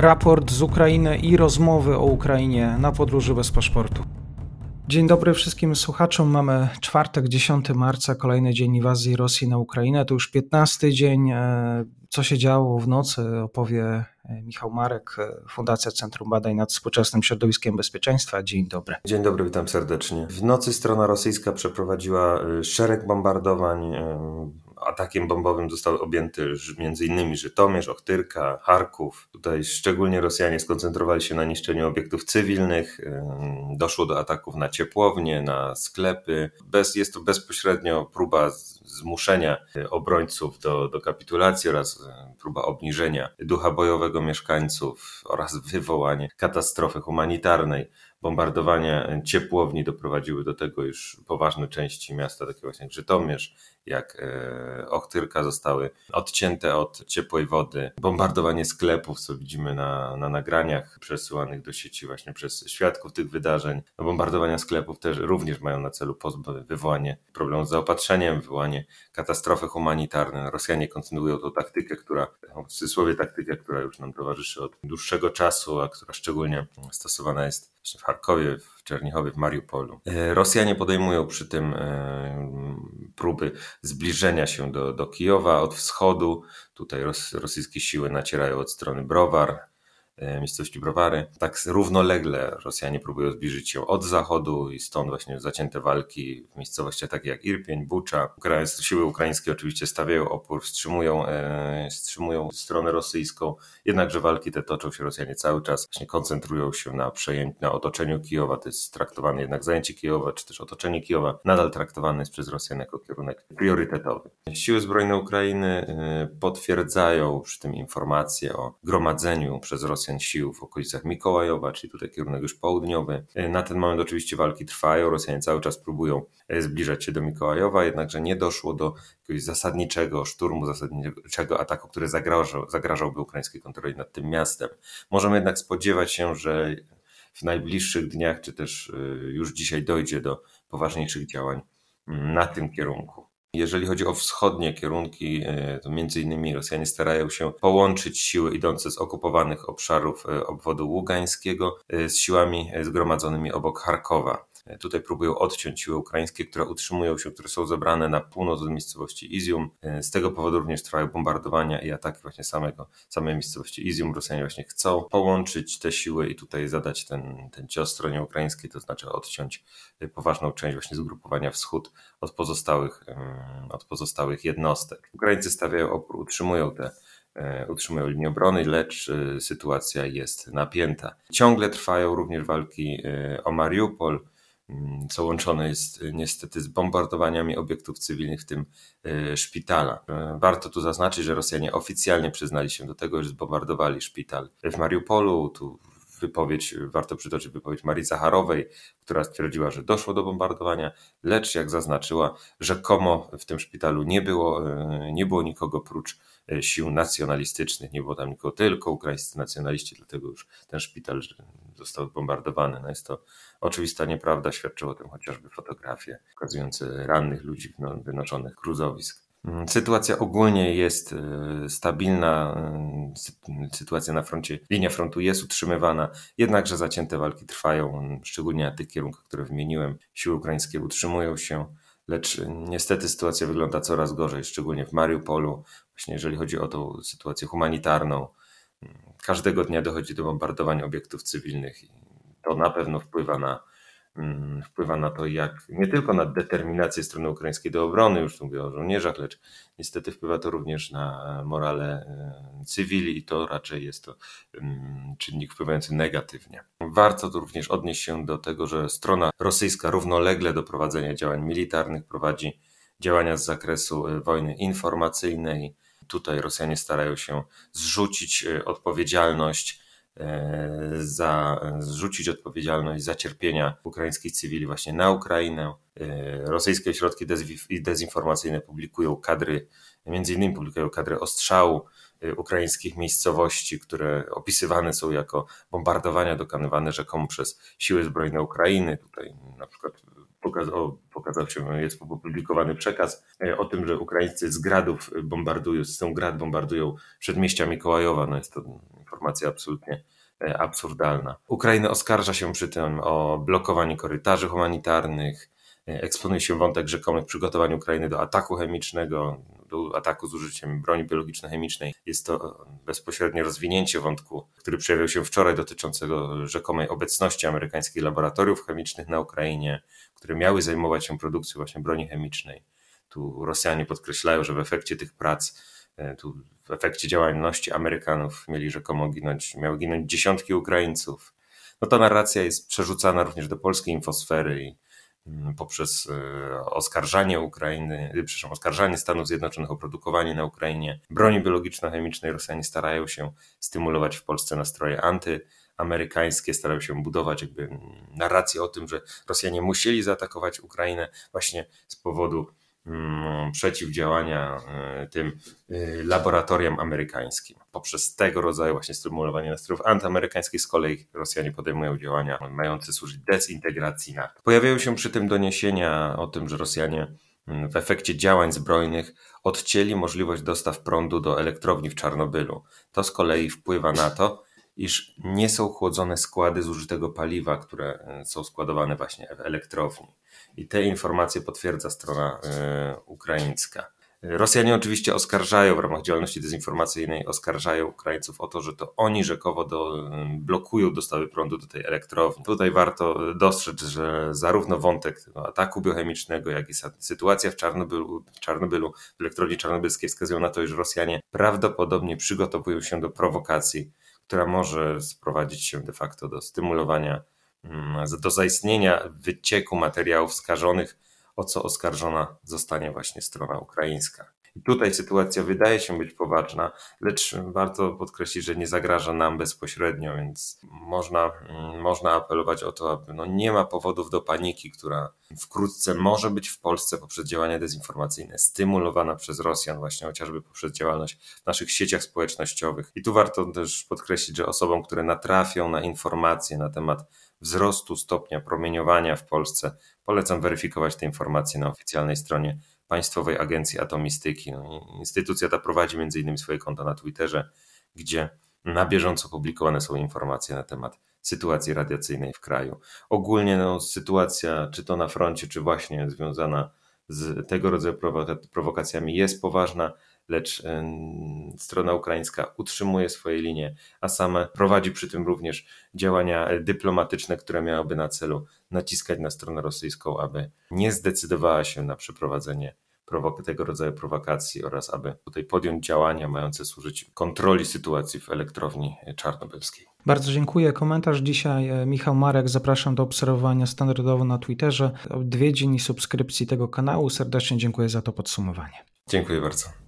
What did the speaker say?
raport z Ukrainy i rozmowy o Ukrainie na podróży bez paszportu. Dzień dobry wszystkim słuchaczom. Mamy czwartek, 10 marca, kolejny dzień inwazji Rosji na Ukrainę. To już 15 dzień. E, co się działo w nocy, opowie e, Michał Marek, e, Fundacja Centrum Badań nad Współczesnym Środowiskiem Bezpieczeństwa. Dzień dobry. Dzień dobry, witam serdecznie. W nocy strona rosyjska przeprowadziła szereg bombardowań Atakiem bombowym został objęty m.in. Żytomierz, Ochtyrka, Charków. Tutaj szczególnie Rosjanie skoncentrowali się na niszczeniu obiektów cywilnych. Doszło do ataków na ciepłownie, na sklepy. Bez, jest to bezpośrednio próba zmuszenia obrońców do, do kapitulacji oraz próba obniżenia ducha bojowego mieszkańców oraz wywołanie katastrofy humanitarnej. Bombardowania ciepłowni doprowadziły do tego, iż poważne części miasta, takie właśnie jak Żytomierz, jak e, Ochtyrka zostały odcięte od ciepłej wody. Bombardowanie sklepów, co widzimy na, na nagraniach przesyłanych do sieci właśnie przez świadków tych wydarzeń. No, bombardowania sklepów też również mają na celu wywołanie problemu z zaopatrzeniem, wywołanie katastrofy humanitarnej. Rosjanie kontynuują tą taktykę, która, w cudzysłowie taktykę, która już nam towarzyszy od dłuższego czasu, a która szczególnie stosowana jest w Charkowie, w Czernichowie, w Mariupolu. E, Rosjanie podejmują przy tym e, próby zbliżenia się do, do Kijowa od wschodu. Tutaj rosyjskie siły nacierają od strony Browar, miejscowości Browary. Tak równolegle Rosjanie próbują zbliżyć się od zachodu i stąd właśnie zacięte walki w miejscowościach takie jak Irpień, Bucza. Siły ukraińskie oczywiście stawiają opór, wstrzymują, e, wstrzymują stronę rosyjską, jednakże walki te toczą się Rosjanie cały czas, właśnie koncentrują się na przejęciu, na otoczeniu Kijowa, to jest traktowane jednak zajęcie Kijowa, czy też otoczenie Kijowa, nadal traktowane jest przez Rosjan jako kierunek priorytetowy. Siły zbrojne Ukrainy e, potwierdzają przy tym informacje o gromadzeniu przez Rosjan Sił w okolicach Mikołajowa, czyli tutaj kierunek już południowy. E, na ten moment oczywiście walki trwają, Rosjanie cały czas próbują e, zbliżać się do Mikołajowa, jednakże nie doszło do jakiegoś zasadniczego szturmu, zasadniczego ataku, który zagrażał, zagrażałby ukraińskiej kontroli nad tym miastem. Możemy jednak spodziewać się, że w najbliższych dniach, czy też e, już dzisiaj dojdzie do poważniejszych działań mm, na tym kierunku. Jeżeli chodzi o wschodnie kierunki, e, to między innymi Rosjanie starają się połączyć siły idące z okupowanych obszarów e, obwodu ługańskiego e, z siłami zgromadzonymi obok Charkowa. Tutaj próbują odciąć siły ukraińskie, które utrzymują się, które są zebrane na północ od miejscowości Izium. Z tego powodu również trwają bombardowania i ataki właśnie samego, samej miejscowości Izium. Rosjanie właśnie chcą połączyć te siły i tutaj zadać ten, ten cios stronie ukraińskiej, to znaczy odciąć poważną część właśnie zgrupowania wschód od pozostałych, od pozostałych jednostek. Ukraińcy stawiają opór, utrzymują te e, utrzymują linię obrony, lecz e, sytuacja jest napięta. Ciągle trwają również walki e, o Mariupol, Mm, co łączone jest y, niestety z bombardowaniami obiektów cywilnych, w tym y, szpitala. Y, warto tu zaznaczyć, że Rosjanie oficjalnie przyznali się do tego, że zbombardowali szpital w Mariupolu. Tu wypowiedź, warto przytoczyć wypowiedź Marii Zacharowej, która stwierdziła, że doszło do bombardowania, lecz jak zaznaczyła, rzekomo w tym szpitalu nie było, nie było nikogo prócz sił nacjonalistycznych, nie było tam nikogo, tylko ukraińscy nacjonaliści, dlatego już ten szpital został bombardowany. No jest to oczywista nieprawda, świadczyło o tym chociażby fotografie pokazujące rannych ludzi wynoszonych kruzowisk. Mm, sytuacja ogólnie jest e, stabilna, e, sytuacja na froncie, linia frontu jest utrzymywana, jednakże zacięte walki trwają, szczególnie na tych kierunkach, które wymieniłem. Siły ukraińskie utrzymują się, lecz niestety sytuacja wygląda coraz gorzej, szczególnie w Mariupolu, właśnie jeżeli chodzi o tą sytuację humanitarną. Każdego dnia dochodzi do bombardowania obiektów cywilnych i to na pewno wpływa na, wpływa na to, jak nie tylko na determinację strony ukraińskiej do obrony, już tu mówię o żołnierzach, lecz niestety wpływa to również na morale e, cywili i to raczej jest to mm, czynnik wpływający negatywnie. Warto tu również odnieść się do tego, że strona rosyjska równolegle do prowadzenia działań militarnych prowadzi działania z zakresu e, wojny informacyjnej. Tutaj Rosjanie starają się zrzucić e, odpowiedzialność za, zrzucić odpowiedzialność za cierpienia ukraińskich cywili właśnie na Ukrainę. E, rosyjskie środki dezinformacyjne publikują kadry, między innymi publikują kadry ostrzału e, ukraińskich miejscowości, które opisywane są jako bombardowania dokonywane rzekomo przez siły zbrojne Ukrainy. Tutaj na przykład pokazał, pokazał się, jest opublikowany przekaz o tym, że Ukraińcy z gradów bombardują, z tą grad bombardują przedmieścia Mikołajowa. No jest to informacja absolutnie e, absurdalna. Ukraina oskarża się przy tym o blokowanie korytarzy humanitarnych, e, eksponuje się wątek rzekomych przygotowań Ukrainy do ataku chemicznego, do ataku z użyciem broni biologiczno-chemicznej. Jest to bezpośrednie rozwinięcie wątku, który przejawił się wczoraj, dotyczącego rzekomej obecności amerykańskich laboratoriów chemicznych na Ukrainie, które miały zajmować się produkcją właśnie broni chemicznej. Tu Rosjanie podkreślają, że w efekcie tych prac, tu w efekcie działalności Amerykanów mieli rzekomo ginąć, miały ginąć dziesiątki Ukraińców. No ta narracja jest przerzucana również do polskiej infosfery i mm, poprzez e, oskarżanie Ukrainy, e, przepraszam, oskarżanie Stanów Zjednoczonych o produkowanie na Ukrainie broni biologiczno-chemicznej, Rosjanie starają się stymulować w Polsce nastroje antyamerykańskie, starają się budować jakby narrację o tym, że Rosjanie musieli zaatakować Ukrainę właśnie z powodu przeciwdziałania e, tym e, laboratorium amerykańskim. Poprzez tego rodzaju właśnie stymulowanie nastrojów antyamerykańskich z kolei Rosjanie podejmują działania mające służyć dezintegracji NATO. Pojawiają się przy tym doniesienia o tym, że Rosjanie mm, w efekcie działań zbrojnych odcięli możliwość dostaw prądu do elektrowni w Czarnobylu. To z kolei wpływa na to, iż nie są chłodzone składy zużytego paliwa, które e, są składowane właśnie w elektrowni. I te informacje potwierdza strona y, ukraińska. Rosjanie oczywiście oskarżają w ramach działalności dezinformacyjnej, oskarżają Ukraińców o to, że to oni rzekowo do, blokują dostawy prądu do tej elektrowni. Tutaj warto dostrzec, że zarówno wątek ataku biochemicznego, jak i sytuacja w Czarnobylu, Czarnobylu w elektrowni czarnobylskiej wskazują na to, że Rosjanie prawdopodobnie przygotowują się do prowokacji, która może sprowadzić się de facto do stymulowania Mm, do zaistnienia wycieku materiałów skażonych, o co oskarżona zostanie właśnie strona ukraińska. Tutaj sytuacja wydaje się być poważna, lecz warto podkreślić, że nie zagraża nam bezpośrednio, więc można, mm, można apelować o to, aby no nie ma powodów do paniki, która wkrótce może być w Polsce poprzez działania dezinformacyjne stymulowana przez Rosjan, właśnie chociażby poprzez działalność w naszych sieciach społecznościowych. I tu warto też podkreślić, że osobom, które natrafią na informacje na temat wzrostu stopnia promieniowania w Polsce, polecam weryfikować te informacje na oficjalnej stronie Państwowej Agencji Atomistyki. No, instytucja ta prowadzi m.in. swoje konto na Twitterze, gdzie na bieżąco publikowane są informacje na temat sytuacji radiacyjnej w kraju. Ogólnie no, sytuacja, czy to na froncie, czy właśnie związana z tego rodzaju prowokacjami jest poważna lecz strona ukraińska utrzymuje swoje linie, a sama prowadzi przy tym również działania dyplomatyczne, które miałyby na celu naciskać na stronę rosyjską, aby nie zdecydowała się na przeprowadzenie tego rodzaju prowokacji oraz aby tutaj podjąć działania mające służyć kontroli sytuacji w elektrowni czarnobylskiej. Bardzo dziękuję. Komentarz dzisiaj e, Michał Marek. Zapraszam do obserwowania standardowo na Twitterze. Odwiedzin i subskrypcji tego kanału. Serdecznie dziękuję za to podsumowanie. Dziękuję bardzo.